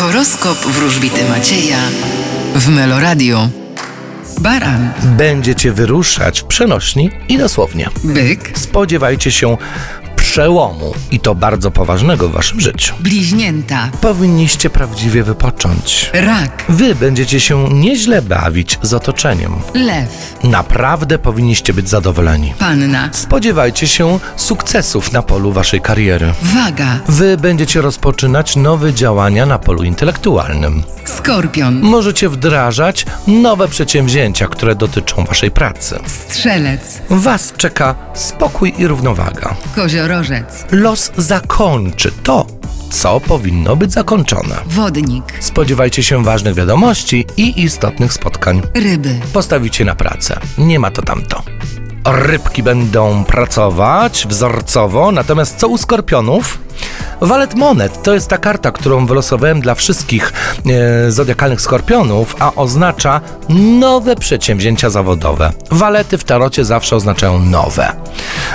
Horoskop wróżbity Macieja w Meloradio. Baran, Będziecie wyruszać w przenośni i dosłownie. byk, Spodziewajcie się przełomu i to bardzo poważnego w waszym życiu. bliźnięta, Powinniście prawdziwie wypocząć. rak, Wy będziecie się nieźle bawić z otoczeniem. lew, Naprawdę powinniście być zadowoleni. panna, Spodziewajcie się sukcesów na polu waszej kariery. waga, Wy będziecie rozpoczynać nowe działania na polu intelektualnym. skorpion, Możecie wdrażać nowe przedsięwzięcia, które dotyczą waszej pracy. strzelec, Was czeka spokój i równowaga. Koziorożec, Los zakończy to, co powinno być zakończone. wodnik, Spodziewajcie się ważnych wiadomości i istotnych spotkań. ryby, Postawicie na pracę. Nie ma to tamto. Rybki będą pracować wzorcowo, natomiast co u skorpionów? Walet monet to jest ta karta, którą wylosowałem dla wszystkich e, zodiakalnych skorpionów, a oznacza nowe przedsięwzięcia zawodowe. Walety w tarocie zawsze oznaczają nowe.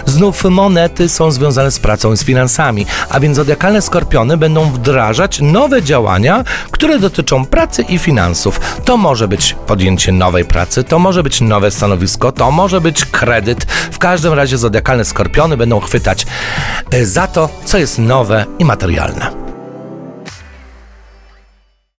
Znów monety są związane z pracą i z finansami, a więc zodiakalne skorpiony będą wdrażać nowe działania, które dotyczą pracy i finansów. To może być podjęcie nowej pracy, to może być nowe stanowisko, to może być kredyt. W każdym razie zodiakalne skorpiony będą chwytać e, za to, co jest nowe i materialne.